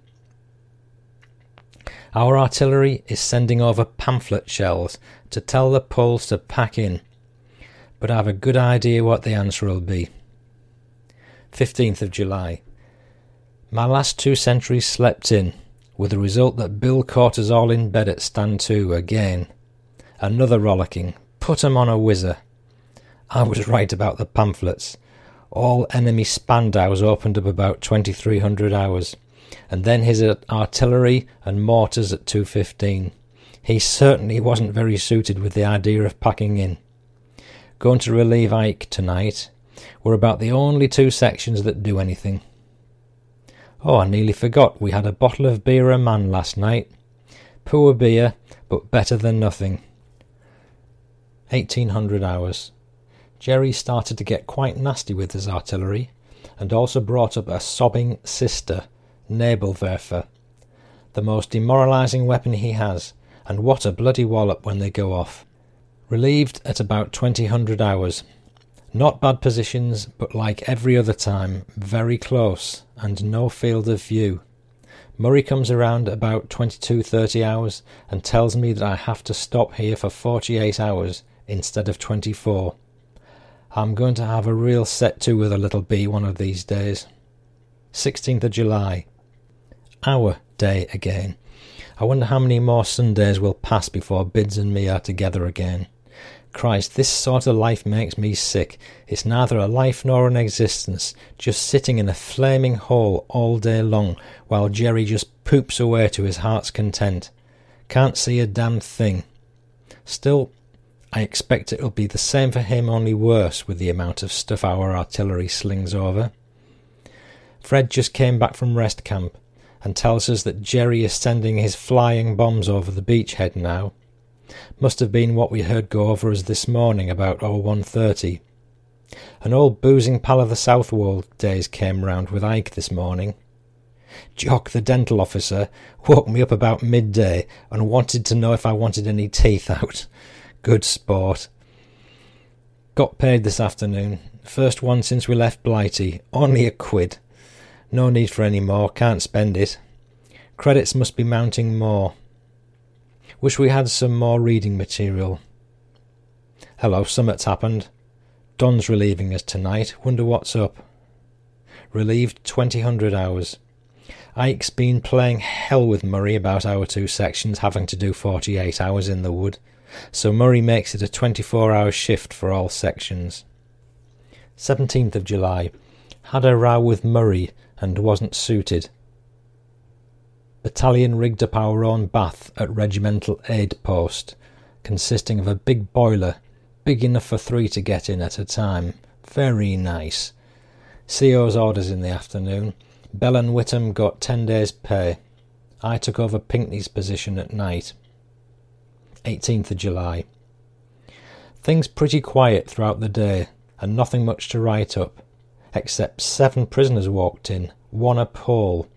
Our artillery is sending over pamphlet shells to tell the Poles to pack in, but I have a good idea what the answer will be. 15th of July. My last two sentries slept in, with the result that Bill caught us all in bed at stand two again. Another rollicking. Put 'em on a whizzer. I was right about the pamphlets. All enemy Spandaus opened up about 2300 hours, and then his artillery and mortars at 215. He certainly wasn't very suited with the idea of packing in. Going to relieve Ike tonight. We're about the only two sections that do anything. Oh, I nearly forgot we had a bottle of beer a man last night. Poor beer, but better than nothing. 1800 hours. Jerry started to get quite nasty with his artillery, and also brought up a sobbing sister, Nebelwerfer, the most demoralizing weapon he has, and what a bloody wallop when they go off. Relieved at about 2000 hours. Not bad positions, but like every other time, very close, and no field of view. Murray comes around about 22.30 hours and tells me that I have to stop here for 48 hours instead of 24. I'm going to have a real set to with a little bee one of these days. 16th of July. Our day again. I wonder how many more Sundays will pass before Bids and me are together again. Christ, this sort of life makes me sick. It's neither a life nor an existence, just sitting in a flaming hole all day long, while Jerry just poops away to his heart's content. Can't see a damn thing. Still, I expect it'll be the same for him, only worse with the amount of stuff our artillery slings over. Fred just came back from rest camp and tells us that Jerry is sending his flying bombs over the beachhead now. Must have been what we heard go over us this morning about 0130. An old boozing pal of the Southwold days came round with Ike this morning. Jock, the dental officer, woke me up about midday and wanted to know if I wanted any teeth out. Good sport. Got paid this afternoon. First one since we left Blighty. Only a quid. No need for any more. Can't spend it. Credits must be mounting more. Wish we had some more reading material. Hello, summit's happened. Don's relieving us tonight. Wonder what's up. Relieved 2000 hours. Ike's been playing hell with Murray about our two sections having to do 48 hours in the wood so Murray makes it a 24 hour shift for all sections. 17th of July. Had a row with Murray and wasn't suited. Battalion rigged up our own bath at Regimental Aid Post, consisting of a big boiler, big enough for three to get in at a time. Very nice. CO's orders in the afternoon. Bell and Whittam got ten days' pay. I took over Pinkney's position at night. 18th of July. Things pretty quiet throughout the day, and nothing much to write up, except seven prisoners walked in, one a Pole.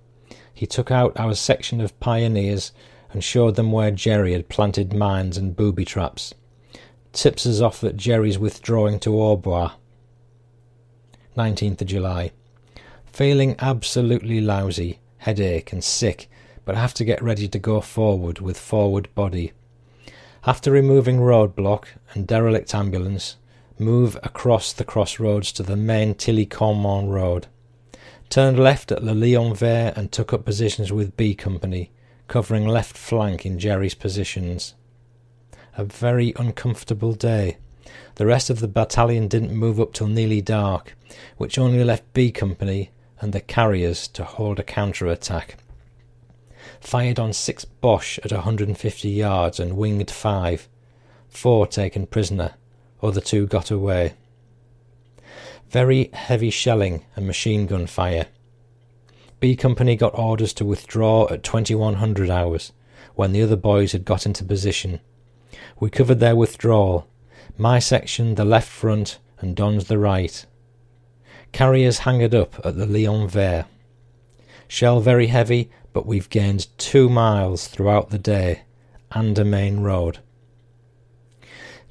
He took out our section of pioneers and showed them where Jerry had planted mines and booby traps. Tips us off that Jerry's withdrawing to Aubois. 19th of July. Feeling absolutely lousy, headache and sick, but have to get ready to go forward with forward body. After removing roadblock and derelict ambulance, move across the crossroads to the main Tilly-Caumont road. Turned left at Le Lion Vert and took up positions with B Company, covering left flank in Jerry's positions. A very uncomfortable day. The rest of the battalion didn't move up till nearly dark, which only left B Company and the carriers to hold a counter attack fired on six Boche at 150 yards and winged five. four taken prisoner, other two got away. Very heavy shelling and machine gun fire. B Company got orders to withdraw at 2100 hours, when the other boys had got into position. We covered their withdrawal. My section the left front and Don's the right. Carriers hangered up at the Lion Vert. Shell very heavy, but we've gained two miles throughout the day and a main road.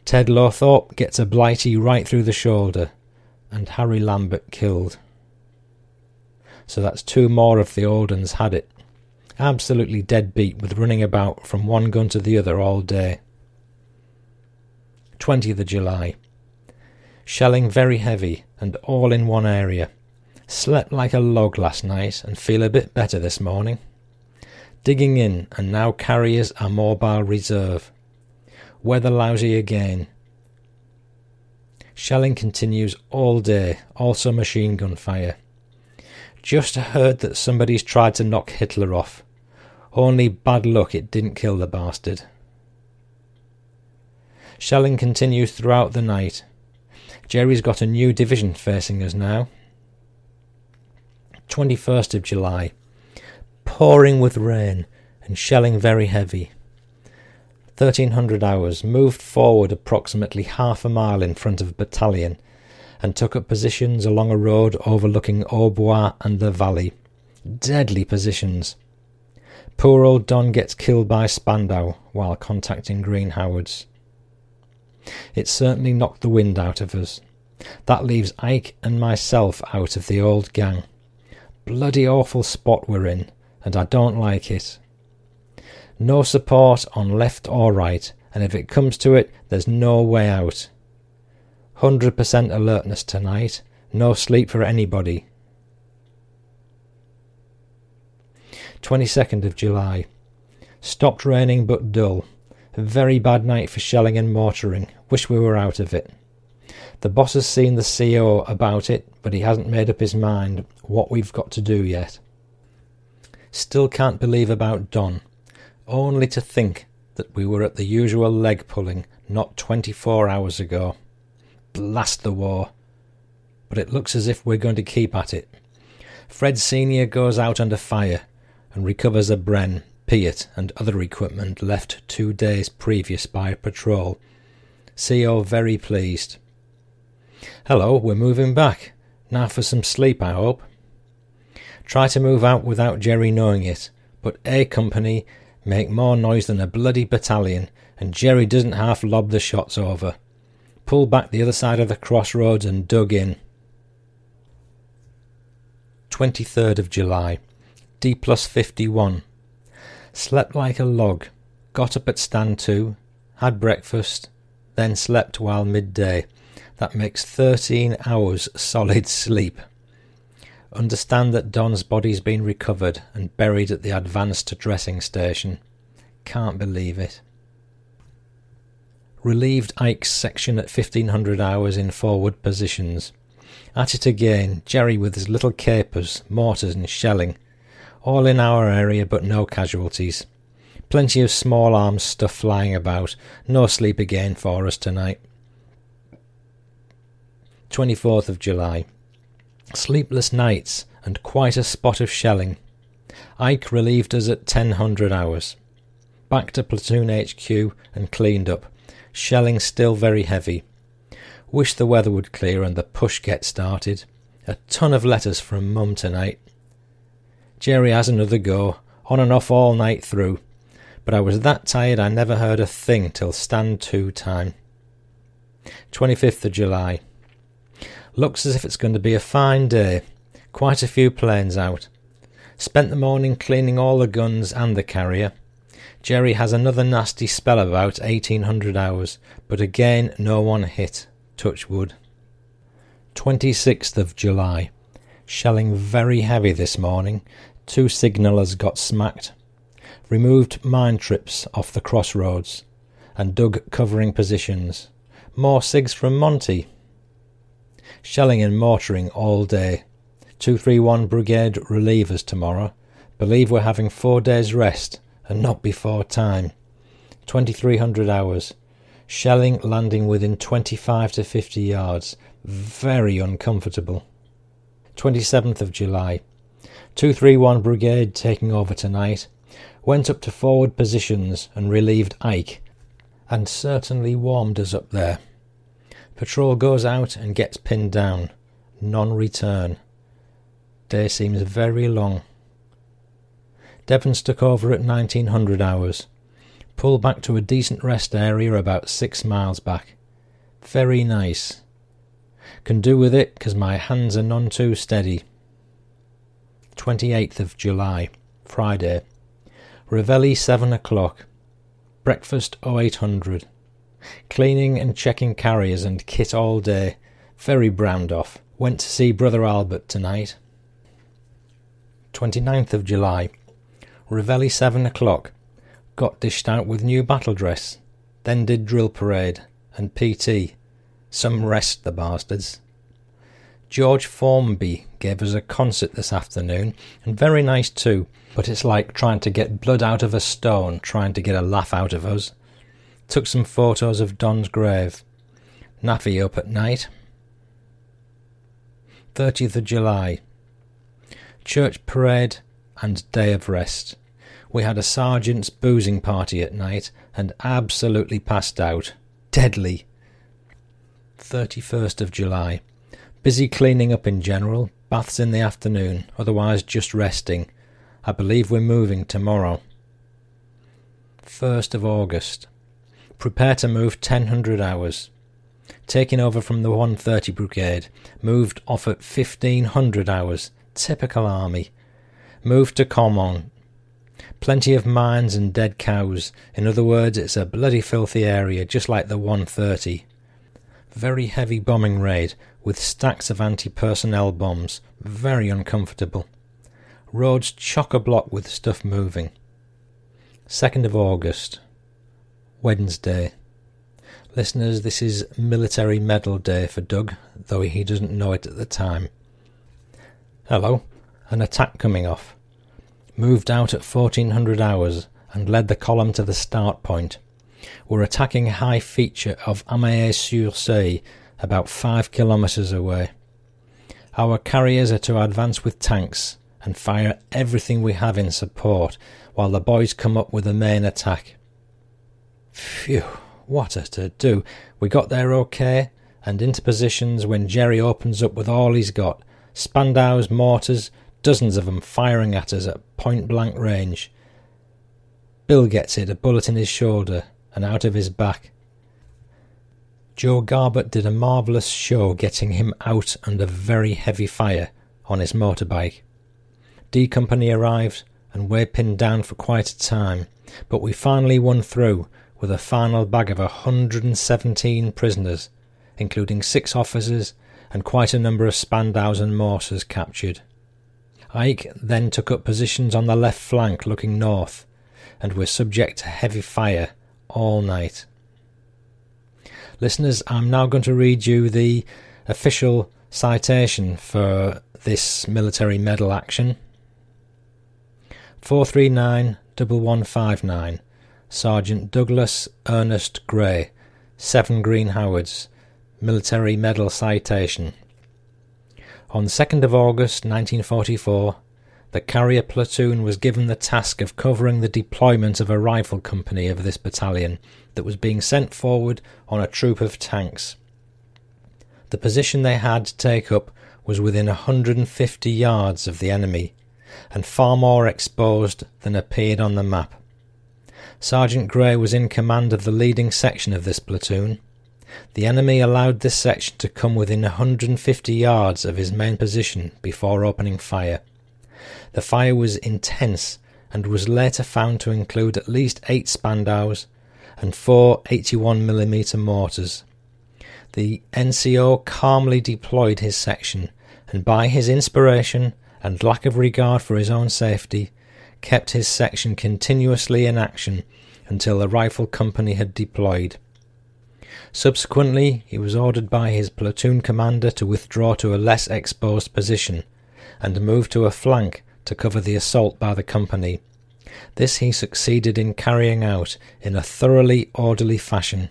Ted Lowthorpe gets a blighty right through the shoulder, and Harry Lambert killed. So that's two more of the old uns had it. Absolutely dead beat with running about from one gun to the other all day. 20th of July. Shelling very heavy and all in one area. Slept like a log last night and feel a bit better this morning. Digging in and now carriers are mobile reserve. Weather lousy again. Shelling continues all day, also machine gun fire. Just heard that somebody's tried to knock Hitler off. Only bad luck it didn't kill the bastard. Shelling continues throughout the night. Jerry's got a new division facing us now. 21st of July. Pouring with rain and shelling very heavy. 1300 hours moved forward approximately half a mile in front of a battalion and took up positions along a road overlooking Aubois and the valley. Deadly positions. Poor old Don gets killed by Spandau while contacting Green Howards. It certainly knocked the wind out of us. That leaves Ike and myself out of the old gang. Bloody awful spot we're in, and I don't like it. No support on left or right, and if it comes to it, there's no way out. 100% alertness tonight, no sleep for anybody. 22nd of July. Stopped raining but dull. A very bad night for shelling and mortaring. Wish we were out of it. The boss has seen the CO about it, but he hasn't made up his mind what we've got to do yet. Still can't believe about Don. Only to think that we were at the usual leg pulling not 24 hours ago. Blast the war. But it looks as if we're going to keep at it. Fred Sr. goes out under fire and recovers a Bren, Piat, and other equipment left two days previous by a patrol. CO very pleased. Hello, we're moving back. Now for some sleep, I hope. Try to move out without Jerry knowing it, but A Company make more noise than a bloody battalion, and Jerry doesn't half lob the shots over. Pulled back the other side of the crossroads and dug in. 23rd of July. D plus 51. Slept like a log. Got up at stand 2. Had breakfast. Then slept while midday. That makes 13 hours solid sleep. Understand that Don's body's been recovered and buried at the advanced dressing station. Can't believe it. Relieved Ike's section at 1500 hours in forward positions. At it again, Jerry with his little capers, mortars, and shelling. All in our area, but no casualties. Plenty of small arms stuff flying about. No sleep again for us tonight. 24th of July. Sleepless nights and quite a spot of shelling. Ike relieved us at 1000 hours. Back to platoon HQ and cleaned up. Shelling still very heavy. Wish the weather would clear and the push get started. A ton of letters from Mum tonight. Jerry has another go, on and off all night through. But I was that tired I never heard a thing till stand two time. 25th of July. Looks as if it's going to be a fine day. Quite a few planes out. Spent the morning cleaning all the guns and the carrier. Jerry has another nasty spell about 1800 hours, but again no one hit. Touch wood. 26th of July. Shelling very heavy this morning. Two signallers got smacked. Removed mine trips off the crossroads and dug covering positions. More SIGs from Monty Shelling and mortaring all day. 231 Brigade relievers tomorrow. Believe we're having four days rest and not before time. 2300 hours. Shelling landing within 25 to 50 yards. Very uncomfortable. 27th of July. 231 Brigade taking over tonight. Went up to forward positions and relieved Ike, and certainly warmed us up there. Patrol goes out and gets pinned down. Non return. Day seems very long. Devon took over at 1900 hours. Pull back to a decent rest area about six miles back. Very nice. Can do with it 'cause my hands are none too steady. 28th of July, Friday. Reveille 7 o'clock. Breakfast 0800. Cleaning and checking carriers and kit all day. Very browned off. Went to see Brother Albert tonight. 29th of July. Reveille 7 o'clock. Got dished out with new battle dress. Then did drill parade and PT. Some rest, the bastards. George Formby gave us a concert this afternoon, and very nice too, but it's like trying to get blood out of a stone, trying to get a laugh out of us. Took some photos of Don's grave. NAAFI up at night. 30th of July. Church parade and day of rest. We had a sergeant's boozing party at night and absolutely passed out. Deadly. 31st of July. Busy cleaning up in general, baths in the afternoon, otherwise just resting. I believe we're moving tomorrow. 1st of August. Prepare to move 1000 hours. Taking over from the 130 Brigade, moved off at 1500 hours. Typical army. Moved to Caumont. Plenty of mines and dead cows. In other words, it's a bloody filthy area, just like the 130. Very heavy bombing raid, with stacks of anti personnel bombs. Very uncomfortable. Roads chock a block with stuff moving. 2nd of August. Wednesday. Listeners, this is Military Medal Day for Doug, though he doesn't know it at the time. Hello, an attack coming off. Moved out at 1400 hours and led the column to the start point. We're attacking high feature of Amayé-sur-Seulles about five kilometres away. Our carriers are to advance with tanks and fire everything we have in support while the boys come up with the main attack. Phew, what a to do. We got there okay and into positions when Jerry opens up with all he's got Spandaus, mortars, dozens of 'em firing at us at point blank range. Bill gets it, a bullet in his shoulder and out of his back. Joe Garbutt did a marvellous show getting him out under very heavy fire on his motorbike. D Company arrived and we're pinned down for quite a time, but we finally won through with a final bag of 117 prisoners, including six officers and quite a number of Spandaus and mortars captured. Ike then took up positions on the left flank looking north, and were subject to heavy fire all night. Listeners, I'm now going to read you the official citation for this military medal action. 439 Sergeant Douglas Ernest Gray, 7 Green Howards, Military Medal Citation. On 2nd of August 1944, the carrier platoon was given the task of covering the deployment of a rifle company of this battalion that was being sent forward on a troop of tanks. The position they had to take up was within 150 yards of the enemy and far more exposed than appeared on the map. Sergeant Gray was in command of the leading section of this platoon. The enemy allowed this section to come within 150 yards of his main position before opening fire. The fire was intense and was later found to include at least eight Spandaus and four 81mm mortars. The NCO calmly deployed his section, and by his inspiration and lack of regard for his own safety, kept his section continuously in action until the rifle company had deployed. Subsequently, he was ordered by his platoon commander to withdraw to a less exposed position and move to a flank to cover the assault by the company. This he succeeded in carrying out in a thoroughly orderly fashion.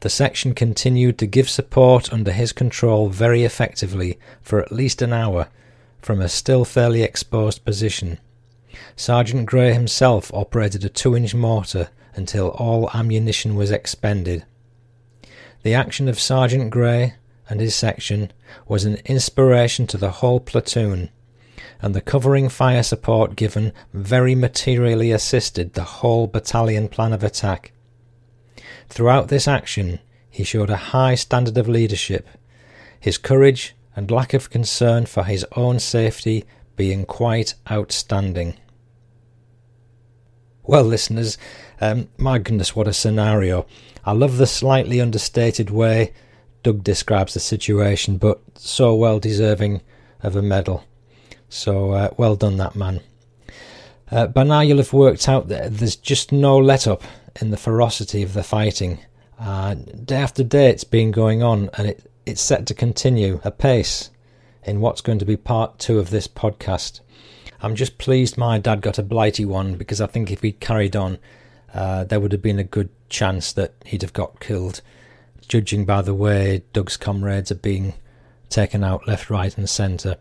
The section continued to give support under his control very effectively for at least an hour from a still fairly exposed position. Sergeant Gray himself operated a 2 inch mortar until all ammunition was expended. The action of Sergeant Gray and his section was an inspiration to the whole platoon, and the covering fire support given very materially assisted the whole battalion plan of attack. Throughout this action, he showed a high standard of leadership, his courage and lack of concern for his own safety being quite outstanding. Well, listeners, um, my goodness, what a scenario. I love the slightly understated way Doug describes the situation, but so well deserving of a medal. So uh, well done, that man. Uh, by now, you'll have worked out that there's just no let up in the ferocity of the fighting. Uh, day after day, it's been going on, and it, it's set to continue apace in what's going to be part two of this podcast. I'm just pleased my dad got a blighty one because I think if he'd carried on, uh, there would have been a good chance that he'd have got killed, judging by the way Doug's comrades are being taken out left, right, and centre.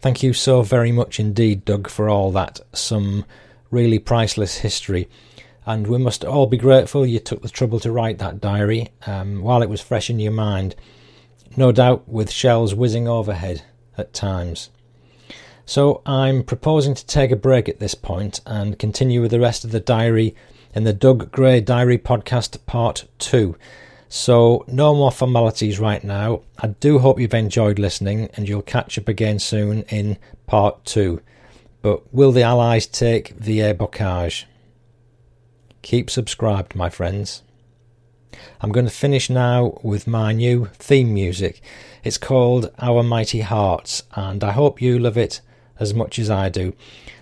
Thank you so very much indeed, Doug, for all that. Some really priceless history. And we must all be grateful you took the trouble to write that diary um, while it was fresh in your mind no doubt with shells whizzing overhead at times. So I'm proposing to take a break at this point and continue with the rest of the diary in the Doug Gray Diary Podcast Part 2. So, no more formalities right now. I do hope you've enjoyed listening and you'll catch up again soon in Part 2. But will the Allies take the Bocage? Keep subscribed, my friends. I'm going to finish now with my new theme music. It's called Our Mighty Hearts, and I hope you love it as much as I do.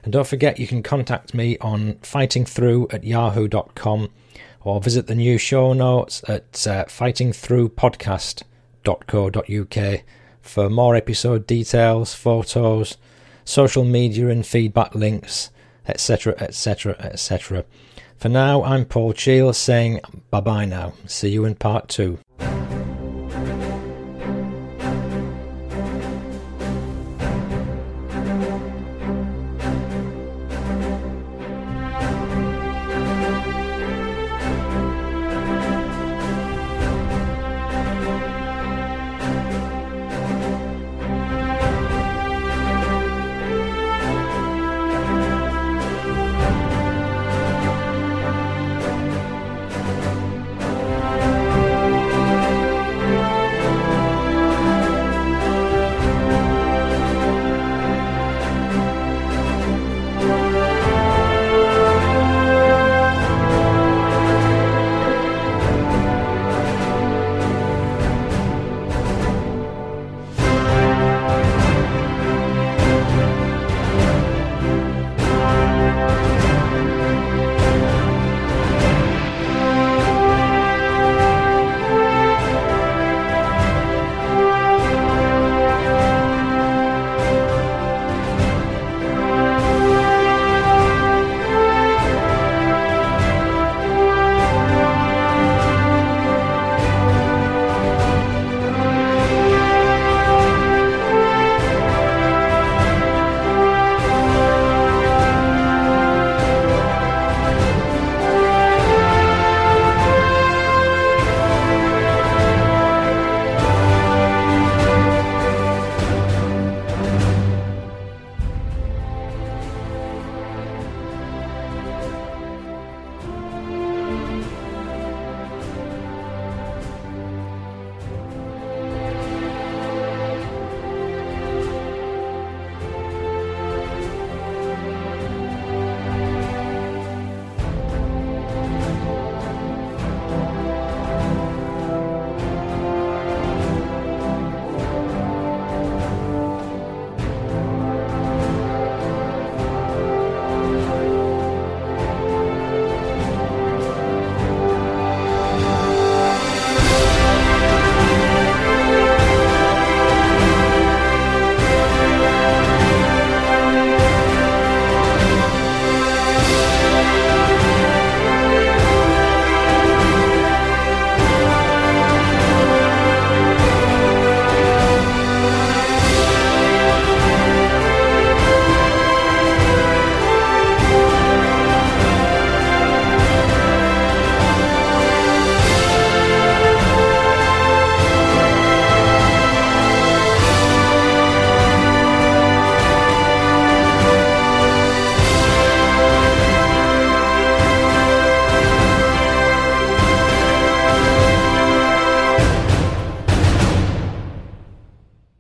And don't forget, you can contact me on fightingthrough at yahoo.com or visit the new show notes at uh, fightingthroughpodcast.co.uk for more episode details, photos, social media and feedback links, etc., etc., etc. For now, I'm Paul Cheall saying bye bye now. See you in part two.